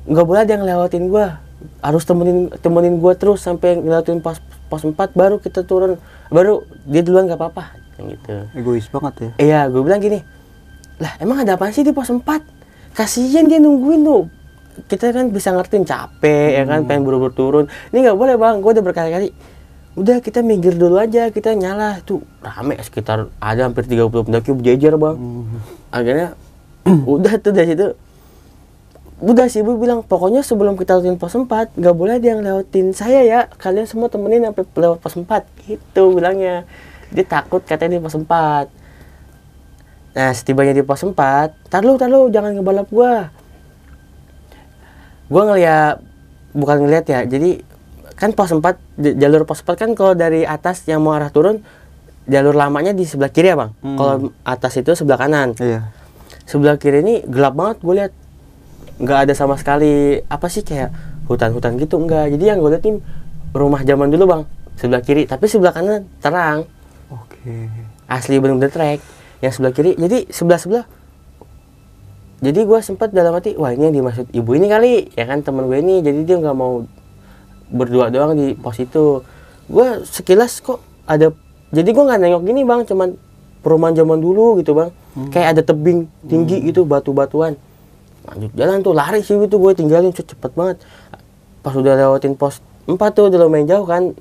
nggak boleh ada yang lewatin gue harus temenin temenin gue terus sampai ngelewatin pos pos 4 baru kita turun baru dia duluan nggak apa-apa gitu Egois banget ya. Iya, gue bilang gini, lah emang ada apa sih di pos 4? Kasian dia nungguin tuh. Kita kan bisa ngertiin capek, ya kan, pengen buru-buru turun. Ini nggak boleh bang, gue udah berkali-kali. Udah kita minggir dulu aja, kita nyala. Tuh rame sekitar ada hampir 30 pendaki berjejer bang. Akhirnya udah tuh dari situ. Udah sih ibu bilang, pokoknya sebelum kita lewatin pos 4, nggak boleh ada yang lewatin saya ya. Kalian semua temenin sampai lewat pos 4. Gitu bilangnya. Dia takut katanya di pos 4. Nah, setibanya di pos 4, tar lu, tar lu, jangan ngebalap gua. Gua ngeliat, bukan ngeliat ya, jadi kan pos 4, j- jalur pos 4 kan kalau dari atas yang mau arah turun, jalur lamanya di sebelah kiri ya bang. Hmm. Kalau atas itu sebelah kanan. Iya. Sebelah kiri ini gelap banget gue lihat. Nggak ada sama sekali, apa sih kayak hutan-hutan gitu, enggak. Jadi yang gue lihat ini rumah zaman dulu bang, sebelah kiri. Tapi sebelah kanan terang. Oke. asli bener-bener trek yang sebelah kiri jadi sebelah sebelah jadi gue sempat dalam hati wah ini yang dimaksud ibu ini kali ya kan temen gue ini. Jadi dia nggak mau berdua doang di pos itu. Gue sekilas kok ada jadi gue nggak nengok gini bang cuman perumahan zaman dulu gitu bang. Kayak ada tebing tinggi gitu batu-batuan lanjut jalan tuh lari sih itu gue tinggalin cepet cepet banget. Pas udah lewatin pos 4 tuh udah lumayan jauh kan.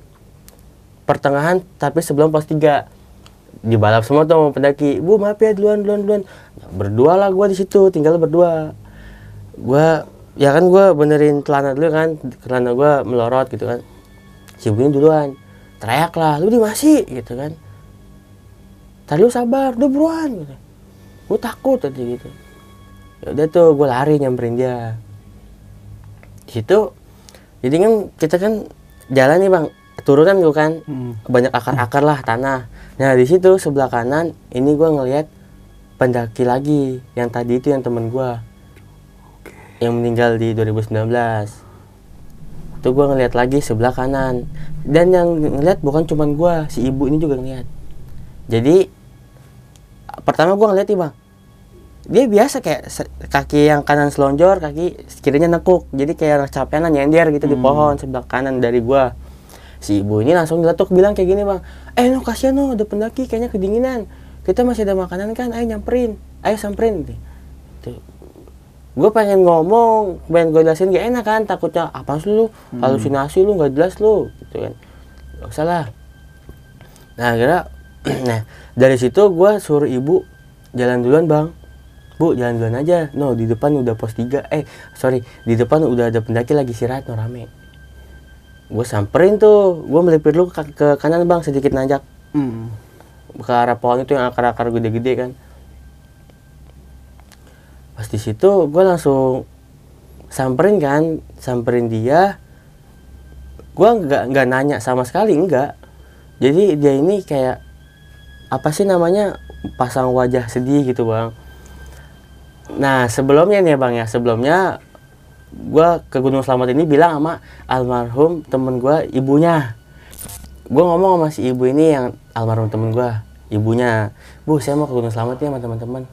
Pertengahan tapi sebelum pos 3 dibalap semua tuh sama pendaki. Bu maaf ya duluan duluan duluan. Berdua lah gua di situ tinggal berdua. Gua ya kan gua benerin celana dulu kan. Celana gua melorot gitu kan. Si Bu ini duluan. Teriak lah lu di masih? gitu kan. Tadi lu sabar udah buruan gitu. Gua takut tadi gitu. ya udah tuh gua lari nyamperin dia. Di situ jadi kan kita kan jalan nih bang. Turunan tuh kan. Hmm. banyak akar-akar lah tanah. Nah di situ sebelah kanan ini gua ngelihat pendaki lagi. Yang tadi itu yang temen gua. Yang meninggal di 2019 itu gua ngelihat lagi sebelah kanan. Dan yang ngelihat bukan cuman gua si ibu ini juga ngelihat. Jadi pertama gua ngeliat nih bang dia biasa kayak kaki yang kanan selonjor kaki kirinya nekuk. Jadi kayak capean nyender gitu di pohon sebelah kanan dari gua. Si ibu ini langsung diletuk bilang kayak gini bang eh no kasihan no ada pendaki kayaknya kedinginan. Kita masih ada makanan kan ayo nyamperin ayo samperin. Tuh. gue pengen ngomong pengen gue jelasin gak enak kan takutnya apa sih lu? Halusinasi lu nggak jelas lu. Gitu kan. Gak usah lah. Nah kira nah dari situ gue suruh ibu jalan duluan bang bu jalan duluan aja. No di depan udah pos 3 eh sorry di depan udah ada pendaki lagi istirahat no rame. Gue samperin tuh. Gue melipir lu ke, ke kanan bang sedikit nanjak. Hmm. ke arah pohon itu yang akar-akar gede-gede kan. Pas di situ gue langsung samperin kan. Samperin dia. Gue nggak nggak nanya sama sekali enggak jadi dia ini kayak apa sih namanya pasang wajah sedih gitu bang nah sebelumnya nih ya bang ya. Sebelumnya gue ke Gunung Selamat ini bilang sama almarhum temen gue ibunya. Gue ngomong sama si ibu ini yang almarhum temen gue ibunya. Bu saya mau ke Gunung Selamat ya sama teman-teman.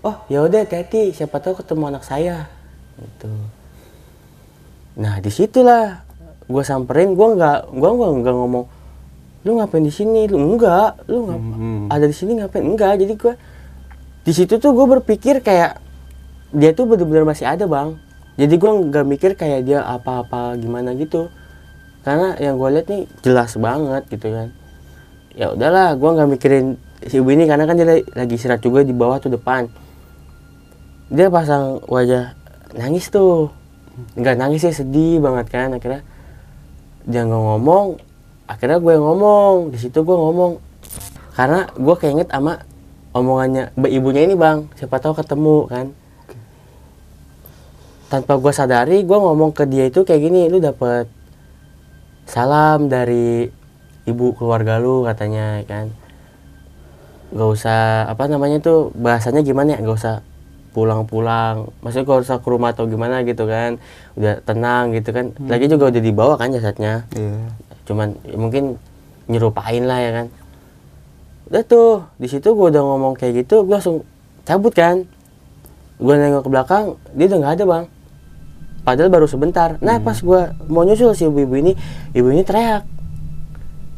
Oh ya udah hati siapa tahu ketemu anak saya. Gitu. Nah di situlah gue samperin. Gue nggak gue nggak nggak ngomong lu ngapain di sini? Lu enggak. Lu ngap Hmm. ada di sini ngapain? Enggak. Jadi gue di situ tuh gue berpikir kayak dia tuh bener-bener masih ada bang. Jadi gue nggak mikir kayak dia apa-apa gimana gitu. Karena yang gue lihat nih jelas banget gitu kan. Ya udahlah gue nggak mikirin si ibu ini karena kan dia lagi- istirahat juga di bawah tuh depan. Dia pasang wajah nangis tuh. Nggak nangis sih sedih banget kan. Akhirnya dia nggak ngomong akhirnya gue ngomong. Di situ gue ngomong. Karena gue keinget sama omongannya ibunya ini bang. Siapa tahu ketemu kan tanpa gue sadari gue ngomong ke dia itu kayak gini lu dapet salam dari ibu keluarga lu katanya kan. Gak usah apa namanya tuh bahasanya gimana ya gak usah pulang-pulang. Maksudnya gak usah ke rumah atau gimana gitu kan. Udah tenang gitu kan. Lagi juga udah dibawa kan jasadnya. Iya. cuman ya mungkin nyerupain lah ya kan. Udah tuh di situ gue udah ngomong kayak gitu gue langsung cabut kan. Gue nengok ke belakang dia udah nggak ada bang padahal baru sebentar. Nah pas gue mau nyusul si ibu-ibu ini ibu ini teriak.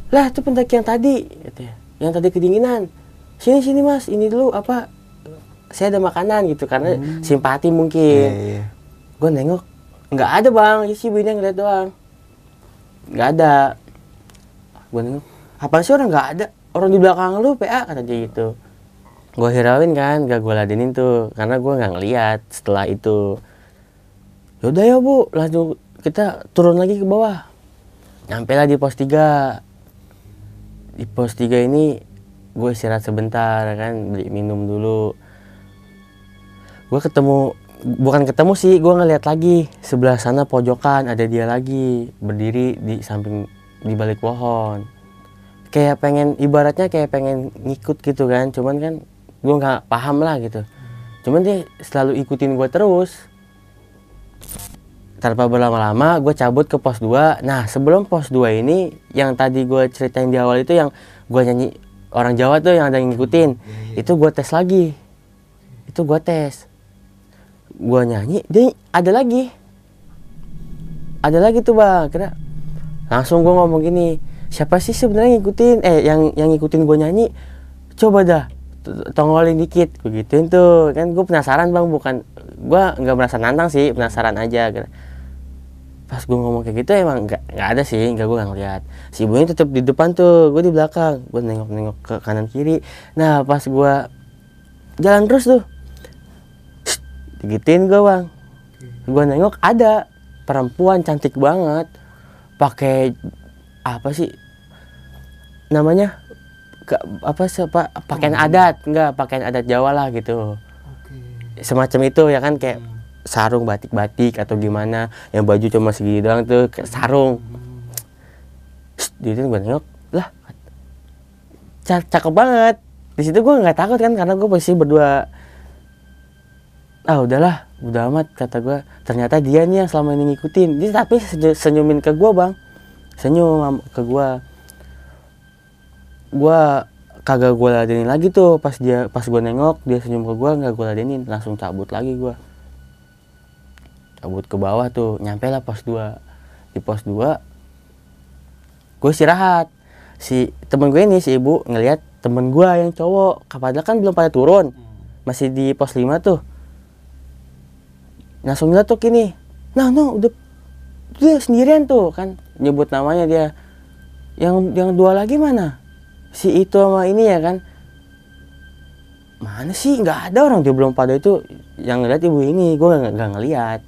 Lah itu pendaki yang tadi katanya. yang tadi kedinginan. Sini sini mas. Ini dulu apa? Saya ada makanan gitu. Karena simpati mungkin. Iya, iya. gue nengok nggak ada bang. Si ibu ini ngeliat doang. Nggak ada. Gue nengok apa sih orang nggak ada? Orang di belakang lu PA kata dia gitu. Gue hirauin kan gak gue ladenin tuh. Karena gue nggak ngeliat setelah itu yaudah ya bu. Langsung kita turun lagi ke bawah. Nyampe lah di pos 3 di pos 3 ini gue istirahat sebentar kan? Beli minum dulu. Gue ketemu bukan ketemu sih gue ngeliat lagi. Sebelah sana pojokan ada dia lagi. Berdiri di samping di balik pohon. Kayak pengen ibaratnya kayak pengen ngikut gitu kan? Cuman kan gue nggak paham lah gitu. Cuman dia selalu ikutin gue terus tanpa berlama-lama gue cabut ke pos 2 nah sebelum pos 2 ini yang tadi gue ceritain di awal itu yang gue nyanyi orang Jawa tuh yang ada yang ngikutin. Itu gue tes lagi. Itu gue tes. Gue nyanyi dia ada lagi. Ada lagi tuh bang. Kira langsung gue ngomong gini siapa sih sebenarnya ngikutin? Eh yang yang ngikutin gue nyanyi? Coba dah tongolin dikit gue gituin tuh. Kan gue penasaran bang bukan gue nggak merasa nantang sih penasaran aja kira. pas gue ngomong kayak gitu emang nggak nggak ada sih nggak gue nggak ngeliat. Si ibunya tetap di depan tuh gue di belakang. Gue nengok nengok ke kanan kiri. Nah pas gue jalan terus tuh digituin gue bang. Gue nengok ada perempuan cantik banget. Pakai apa sih namanya Ke- apa sih apa pakaian adat. Enggak pakaian adat Jawa lah gitu. Semacam itu ya kan? Kayak sarung batik-batik atau gimana. Yang baju cuma segini doang tuh kayak sarung. Di itu gue nengok lah ca- cakep banget. Di situ gue nggak takut kan karena gue posisi berdua. Ah udahlah udah amat kata gue ternyata dia nih yang selama ini ngikutin. Dia tapi se- senyumin ke gue bang. Senyum ke gue gue kagak gue ladenin lagi tuh. Pas dia pas gue nengok dia senyum ke gue nggak gue ladenin. Langsung cabut lagi gue cabut ke bawah tuh. Nyampe lah pos 2 di pos 2 gue istirahat. Si temen gue ini si ibu ngelihat temen gue yang cowok. Padahal kan belum pada turun. Masih di pos 5 tuh. Langsung nyeletuk gini nah no udah dia sendirian tuh kan. Nyebut namanya dia. Yang yang dua lagi mana si itu sama ini ya kan? Mana sih? Nggak ada orang dia belum pada itu yang ngeliat ibu ini. Gue nggak nggak ngeliat.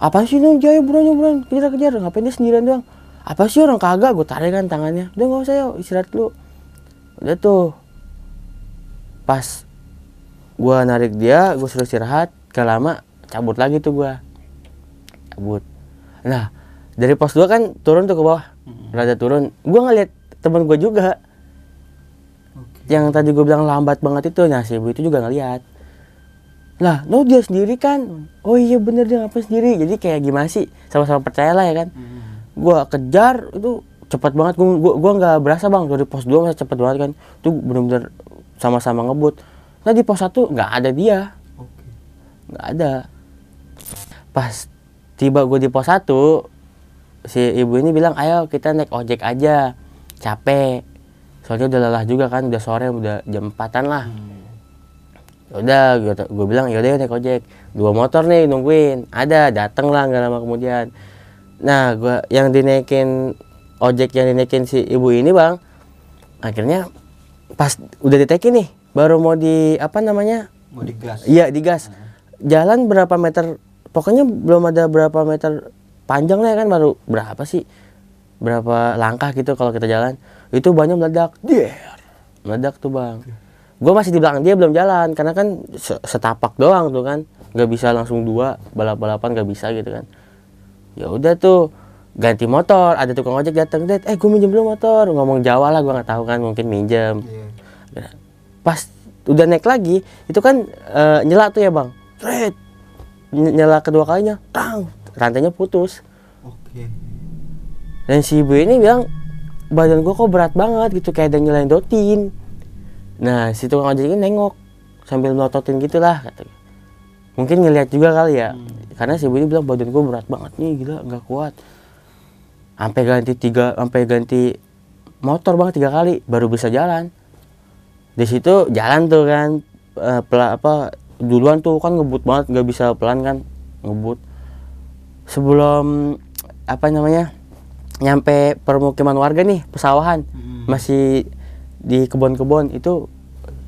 Apa sih? Nih jaya buruan buruan kejar kejar. Ngapain dia sendirian doang? Apa sih orang? Kagak. Gue tarik kan tangannya. Udah nggak usah yuk. Istirahat dulu. Udah tuh. Pas gue narik dia gue suruh istirahat. Gak lama cabut lagi tuh gue cabut. Nah dari pos 2 kan turun tuh ke bawah. Rada turun. Gue ngeliat temen gue juga. Yang tadi gue bilang lambat banget itu nah si ibu itu juga ngeliat. Lah no dia sendiri kan? Oh iya bener dia ngapa sendiri? Jadi kayak gimana sih? Sama-sama percaya lah ya kan? Gua kejar itu cepat banget. Gua gua, gua nggak berasa bang. Dari pos 2 masih cepet banget kan? Itu bener-bener sama-sama ngebut. Nah di pos 1 nggak ada dia. Nggak ada. Pas tiba gue di pos 1 si ibu ini bilang ayo kita naik ojek aja capek. Soalnya udah lelah juga kan udah sore udah jam 4an lah. Udah gue bilang yaudah yuk naik ojek dua motor nih nungguin. Ada dateng lah nggak lama kemudian. Nah gua yang dinaikin ojek yang dinaikin si ibu ini bang akhirnya pas udah ditaikin nih baru mau di apa namanya? Mau digas. Iya digas. Jalan berapa meter pokoknya belum ada berapa meter panjang lah ya kan baru berapa sih berapa langkah gitu kalau kita jalan itu banyak meledak. Der meledak tuh bang. Gue masih di belakang dia belum jalan. Karena kan se- setapak doang tuh kan. Nggak bisa langsung dua balap balapan nggak bisa gitu kan. Ya udah tuh ganti motor. Ada tukang ojek datang deh eh gue minjem dulu motor. Ngomong Jawa lah gue nggak tahu kan mungkin minjem. Pas udah naik lagi itu kan eh, nyela tuh ya bang. Ny- nyela kedua kalinya tang rantainya putus. Oke dan si ibu ini bilang badan gua kok berat banget gitu kayak ada yang dotin nah si tukang ojek ini nengok sambil melototin gitulah kata mungkin ngeliat juga kali ya karena si ibu ini bilang badan gua berat banget nih gila nggak kuat. Sampai ganti tiga sampai ganti motor banget tiga kali baru bisa jalan. Di situ jalan tuh kan eh, pela- apa duluan tuh kan ngebut banget nggak bisa pelan kan ngebut. Sebelum apa namanya nyampe permukiman warga nih pesawahan. Masih di kebun-kebun itu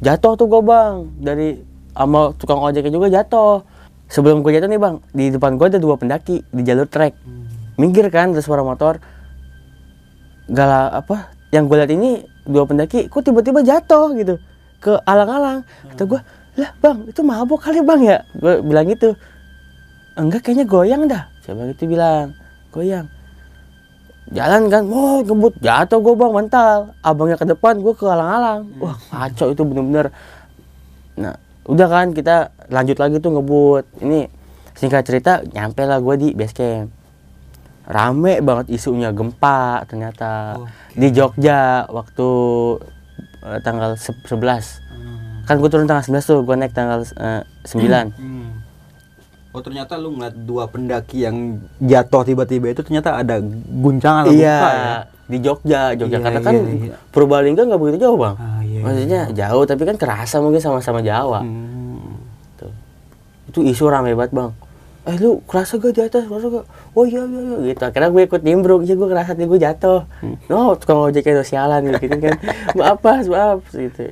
jatuh tuh gue bang. Dari sama tukang ojeknya juga jatuh. Sebelum gue jatuh nih bang di depan gue ada dua pendaki di jalur trek. Minggir kan ada suara motor. Gala apa yang gue lihat ini dua pendaki kok tiba-tiba jatuh gitu ke alang-alang. Kata gue lah bang itu mabok kali bang ya? Gue bilang gitu. Enggak kayaknya goyang dah. Coba gitu bilang goyang jalan kan? Mau ngebut. Jatuh gue bang mental. Abangnya ke depan gue ke alang-alang. Wah kacau itu bener-bener. Nah udah kan kita lanjut lagi tuh ngebut. Ini singkat cerita nyampe lah gue di base camp. Rame banget isunya gempa ternyata. Di Jogja waktu eh, tanggal se- 11 kan gue turun tanggal 11 tuh gue naik tanggal eh, 9 Oh ternyata lu ngeliat dua pendaki yang jatuh tiba-tiba itu ternyata ada guncangan atau iya. gempa ya? di Jogja Jogja. Iya, karena iya, kan iya. Purbalingga nggak begitu jauh bang. Ah, iya, maksudnya jauh tapi kan kerasa mungkin sama-sama Jawa. Hmm. Tuh. itu isu rame banget bang. Eh lu kerasa gak di atas? Kerasa gak oh iya iya iya gitu. Akhirnya gue ikut nimbrung. Iya gue kerasa nih gue jatuh. Hmm. no tukang ojeknya udah sialan gitu kan. Maaf mas maaf gitu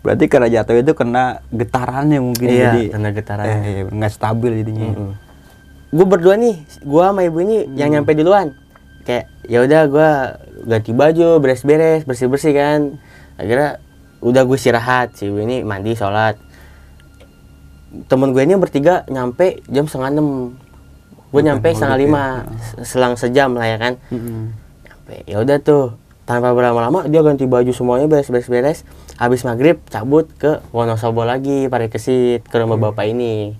Berarti karena jatuh itu kena getarannya mungkin Iya, jadi kena getarannya. eh, iya, nggak stabil jadinya. gue berdua nih gue sama ibu ini yang nyampe duluan. Kayak ya udah gue ganti baju beres-beres bersih-bersih kan. Akhirnya udah gue istirahat si ibu ini mandi sholat. Temen gue ini yang bertiga nyampe jam setengah enam. Gue nyampe setengah lima selang sejam lah ya kan. Mm-mm. nyampe capek ya udah tuh. Tanpa berlama-lama dia ganti baju semuanya beres-beres-beres habis maghrib cabut ke Wonosobo lagi Parikesit ke rumah bapak ini.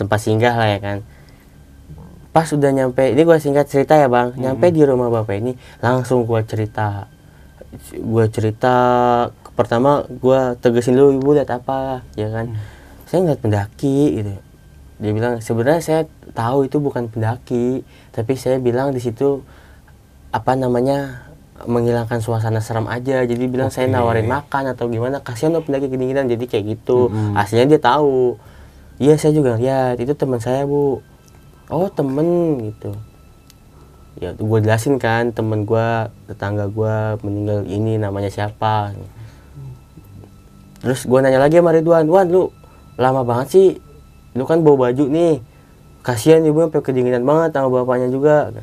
Tempat singgah lah ya kan. Pas udah nyampe ini gue singkat cerita ya bang. Nyampe di rumah bapak ini langsung gue cerita. Gue cerita pertama gue tegesin dulu ibu lihat apa? Ya kan. Saya ngeliat pendaki gitu. Dia bilang sebenarnya saya tahu itu bukan pendaki tapi saya bilang di situ apa namanya menghilangkan suasana seram aja. Jadi bilang saya Oke. nawarin makan atau gimana kasihan loh pendaki kedinginan. Jadi kayak gitu. Aslinya dia tahu. Iya saya juga lihat itu teman saya bu. Oh temen gitu. Ya gue jelasin kan temen gue tetangga gue meninggal ini namanya siapa. Terus gue nanya lagi sama Ridwan Wan lu lama banget sih? Lu kan bawa baju nih. Kasihan ibu sampai kedinginan banget sama bapaknya juga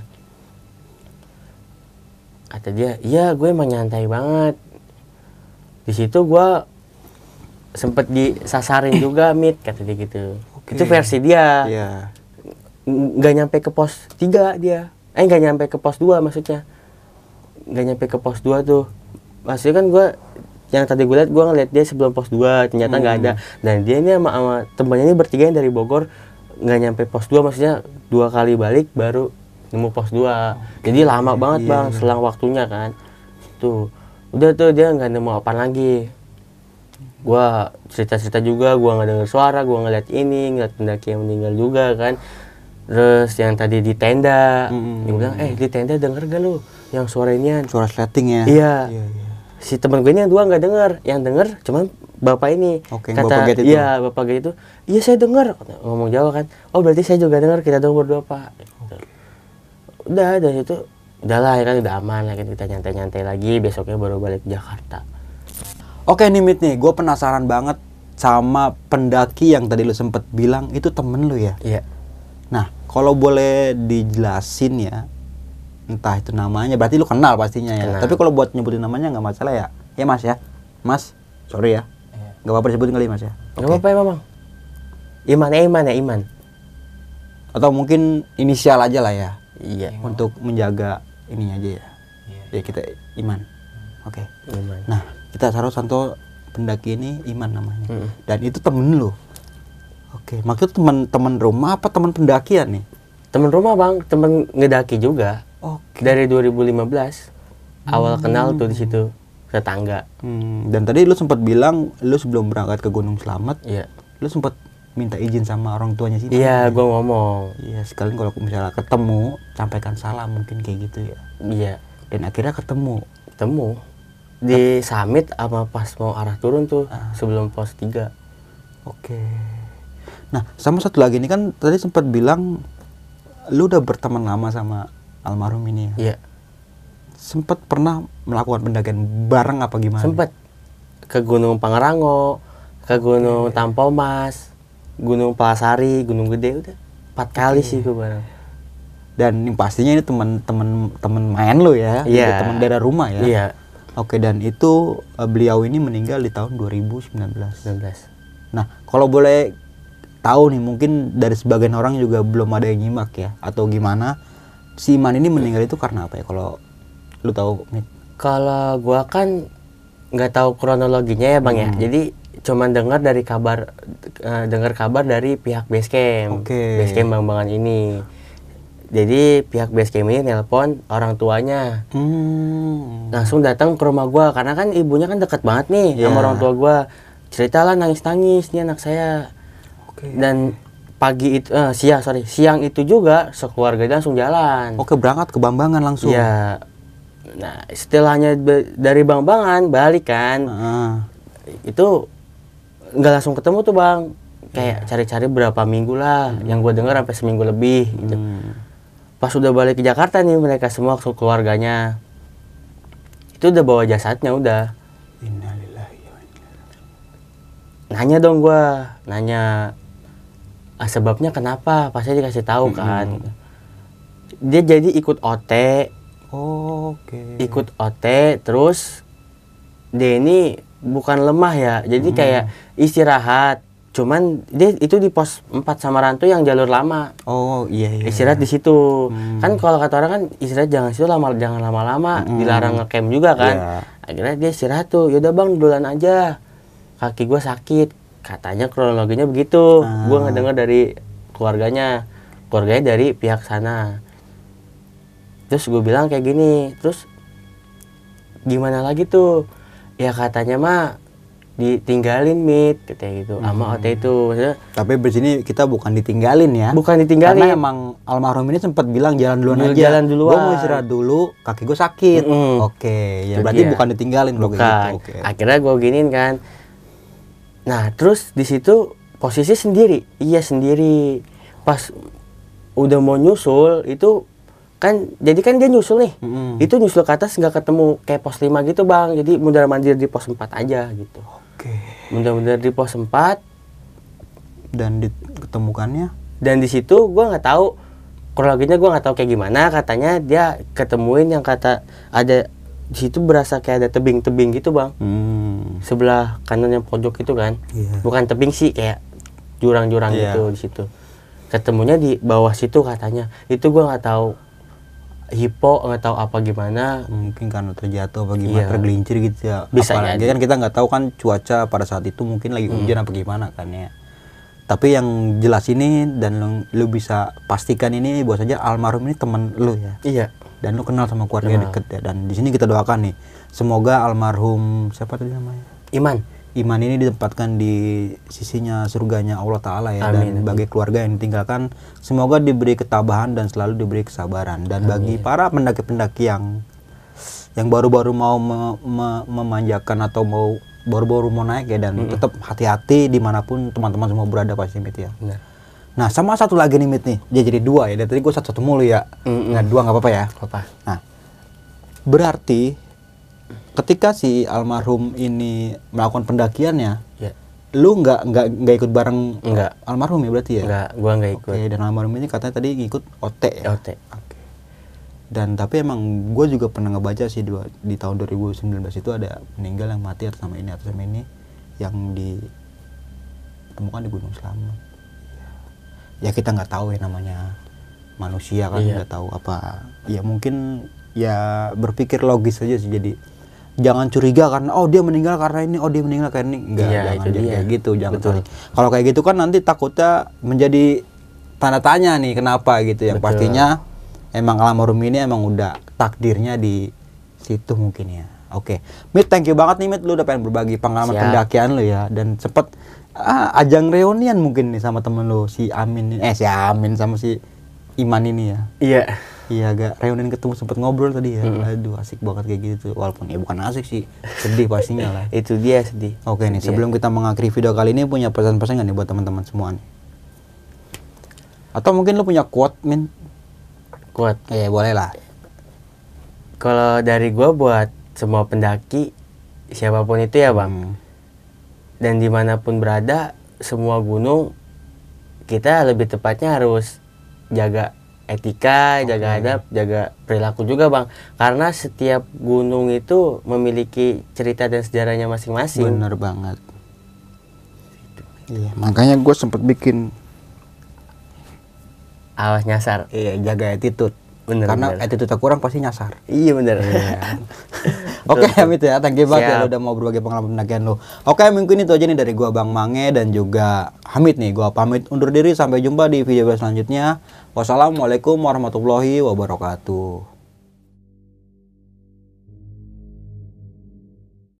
kata dia iya gue emang nyantai banget. Di situ gue sempet disasarin juga mit kata dia gitu. Itu versi dia. Iya. N- nggak nyampe ke pos 3 dia. Eh nggak nyampe ke pos 2 maksudnya. Nggak nyampe ke pos 2 tuh. Maksudnya kan gua yang tadi gue lihat gua ngeliat dia sebelum pos 2 ternyata nggak ada. Dan dia ini sama, sama temannya ini bertiga yang dari Bogor nggak nyampe pos 2 maksudnya dua kali balik baru nemu pos 2 jadi lama banget bang selang waktunya kan. Tuh udah tuh dia nggak nemu apa lagi. Gua cerita-cerita juga gua nggak dengar suara gua ngeliat ini ngeliat pendaki yang meninggal juga kan. Terus yang tadi di tenda dia bilang eh di tenda denger gak lu yang suara inian? Suara sleting ya. iya. Iya, iya. si temen gue ini yang dua nggak denger. Yang denger cuman bapak ini. Oke, yang bapak itu. iya bapak Get itu iya saya denger. Kata- ngomong Jawa kan oh berarti saya juga denger kita dong berdua pak. Gitu. Udah dari situ udahlah ya kan udah aman lah kan kita nyantai-nyantai lagi besoknya baru balik ke Jakarta Oke nih Mit nih, gue penasaran banget sama pendaki yang tadi lu sempet bilang itu temen lu ya. iya Nah, kalau boleh dijelasin ya, entah itu namanya, berarti lu kenal pastinya ya. Kenal. Tapi kalau buat nyebutin namanya nggak masalah ya. Ya Mas ya, Mas, sorry ya, nggak apa-apa disebutin kali Mas ya. nggak apa-apa ya mamang Iman ya Iman ya Iman Atau mungkin inisial aja lah ya, iya untuk menjaga ininya aja ya. Ya kita Iman. Oke. Iman Nah, kita taruh Santo pendaki ini Iman namanya. Mm. Dan itu temen lu. Oke, maksud teman-teman rumah apa teman pendakian nih? temen rumah bang temen ngedaki juga Oke. dari 2015 awal kenal tuh di situ tetangga Hmm, dan tadi lu sempat bilang lu sebelum berangkat ke Gunung Slamet, iya lu sempat minta izin sama orang tuanya sih. iya gua ngomong Iya, sekalian kalau misalnya ketemu, sampaikan salam mungkin kayak gitu ya. iya Dan akhirnya ketemu. ketemu di summit sama pas mau arah turun tuh sebelum pos 3 Oke. Nah, sama satu lagi nih kan tadi sempat bilang lu udah berteman lama sama almarhum ini ya. iya Sempat pernah melakukan pendakian bareng apa gimana? sempet ke Gunung Pangerango ke Gunung Tampomas Gunung Palasari Gunung Gede udah empat kali sih gua bareng Dan pastinya ini teman-teman teman main lu ya, Iya. teman daerah rumah ya. iya Oke, dan itu eh, beliau ini meninggal di tahun 2019. 19 Nah, kalau boleh tahu nih, mungkin dari sebagian orang juga belum ada yang nyimak ya, atau gimana? Si Iman ini meninggal itu karena apa ya? Kalau lu tahu, Mit? Kalau gua kan nggak tahu kronologinya ya bang ya. Hmm. Jadi cuman dengar dari kabar, eh, dengar kabar dari pihak basecamp, Oke. basecamp bang-bangan ini. Jadi pihak basecamp ini nelpon orang tuanya Hmm. langsung datang ke rumah gua karena kan ibunya kan deket banget nih Iya. sama orang tua gua. Ceritalah nangis-nangis nih anak saya. Oke. Dan pagi itu, eh, siang sorry, siang itu juga sekeluarga langsung jalan. Oke, berangkat ke Bambangan langsung. Iya. Nah, istilahnya be- dari Bang Bangan balik kan. Ah. Itu nggak langsung ketemu tuh, Bang. Kayak cari-cari berapa minggu lah. Yang gue dengar sampai seminggu lebih gitu. Hmm. Pas udah balik ke Jakarta nih mereka semua ke keluarganya. Itu udah bawa jasadnya udah. Innalillahi Nanya dong gua, nanya "Ah, sebabnya kenapa? Pasti dikasih tahu kan. Dia jadi ikut OT, Oke. ikut OT terus dia ini bukan lemah ya. Jadi kayak istirahat. Cuman dia itu di pos 4 Samaran tuh yang jalur lama. Oh iya iya. istirahat di situ. Kan kalau kata orang kan istirahat jangan situ lama jangan lama-lama. Dilarang ngecamp juga kan. Iya. akhirnya dia istirahat tuh. Yaudah bang duluan aja. Kaki gua sakit. Katanya kronologinya begitu. Gua ngedenger dari keluarganya. Keluarganya dari pihak sana. Terus gue bilang kayak gini. Terus gimana lagi tuh ya katanya mah ditinggalin mit katanya gitu sama OT itu maksudnya Tapi di sini kita bukan ditinggalin ya. bukan ditinggalin Karena emang almarhum ini sempat bilang jalan duluan Jalan- aja. jalan duluan. Gue mau istirahat dulu, kaki gue sakit. Mm-mm. Oke, ya Itu berarti dia. bukan ditinggalin kayak bukan gitu. Oke. akhirnya gue giniin kan nah terus di situ posisi sendiri iya sendiri pas udah mau nyusul itu kan jadi kan dia nyusul nih. Mm-mm. itu nyusul ke atas nggak ketemu kayak pos 5 gitu bang. Jadi mundar mandir di pos 4 aja gitu. Oke. mundar mandir di pos 4 Dan ditemukannya dan di situ gua nggak tahu. Kronologinya gua nggak tahu kayak gimana. Katanya dia ketemuin yang kata ada di situ berasa kayak ada tebing-tebing gitu bang. Hmm. sebelah kanan yang pojok itu kan. Iya. bukan tebing sih kayak jurang-jurang Iya. gitu di situ. Ketemunya di bawah situ katanya. Itu gua nggak tahu hipo nggak tahu apa gimana. Mungkin karena terjatuh apa gimana Iya. tergelincir gitu ya. Bisa Apalagi jadi. kan kita nggak tahu kan cuaca pada saat itu mungkin lagi hujan apa gimana kan ya. Tapi yang jelas ini dan lu, lu bisa pastikan ini bahwa saja almarhum ini teman lu ya. Iya. Dan lu kenal sama keluarga Kenal. deket ya. Dan di sini kita doakan nih semoga almarhum siapa tadi namanya? Iman Iman ini ditempatkan di sisinya surganya Allah Ta'ala ya Amin, dan bagi keluarga yang ditinggalkan semoga diberi ketabahan dan selalu diberi kesabaran. Dan bagi para pendaki-pendaki yang yang baru-baru mau me- me- memanjakan atau mau baru-baru mau naik ya dan tetap hati-hati di mana pun teman-teman semua berada pasti Mit ya. Benar. Nah sama satu lagi nih Mit nih. Dia jadi dua ya. Dari tadi gue satu-satu mulu ya. Mm-mm. nah dua nggak apa-apa ya? Apa Nah, berarti ketika si almarhum ini melakukan pendakiannya, ya lu nggak nggak nggak ikut bareng Nggak. almarhum ya berarti ya? nggak gua nggak ikut dan almarhum ini katanya tadi ngikut OT ya. OT Oke. Dan tapi emang gue juga pernah ngebaca sih dua, di tahun 2019 itu ada meninggal yang mati atas nama ini atas nama ini yang ditemukan di Gunung Slamet. Ya kita nggak tahu ya namanya manusia kan Iya. nggak tahu apa. Ya mungkin ya berpikir logis aja sih jadi jangan curiga karena oh dia meninggal karena ini oh dia meninggal karena ini. Enggak Iya, jangan itu jadi dia. kayak gitu jangan Betul. kalau kayak gitu kan nanti takutnya menjadi tanda tanya nih kenapa gitu yang Betul. pastinya emang almarhum ini emang udah takdirnya di situ mungkin ya. Oke. Mit thank you banget nih Mit. Lu udah pengen berbagi pengalaman Siap. pendakian lu ya. Dan sempet ah, ajang reunian mungkin nih sama temen lu si Amin ini- eh si Amin sama si Iman ini ya. Iya Iya agak reunian ketemu sempet ngobrol tadi ya. Aduh asik banget kayak gitu. Walaupun ya bukan asik sih, sedih pastinya lah. itu dia sedih Oke nih, sebelum kita mengakhiri video kali ini punya pesan-pesan nggak nih buat teman-teman semua nih? Atau mungkin lu punya quote, Min? kuat Eh, boleh lah. kalau dari gua buat semua pendaki siapa pun itu ya bang Hmm. dan di mana pun berada semua gunung kita lebih tepatnya harus jaga etika, jaga adab, jaga perilaku juga bang. Karena setiap gunung itu memiliki cerita dan sejarahnya masing-masing. Bener banget. Iya, makanya gue sempet bikin Awas nyasar. iya jaga attitude. Bener, Karena bener. attitude kurang pasti nyasar. Iya bener. Oke Amit ya, thank you banget ya udah mau berbagi pengalaman pendakian lu. Oke, mungkin itu aja nih dari gua Bang Mange dan juga Hamid nih. Gua pamit undur diri sampai jumpa di video selanjutnya. Wassalamualaikum warahmatullahi wabarakatuh.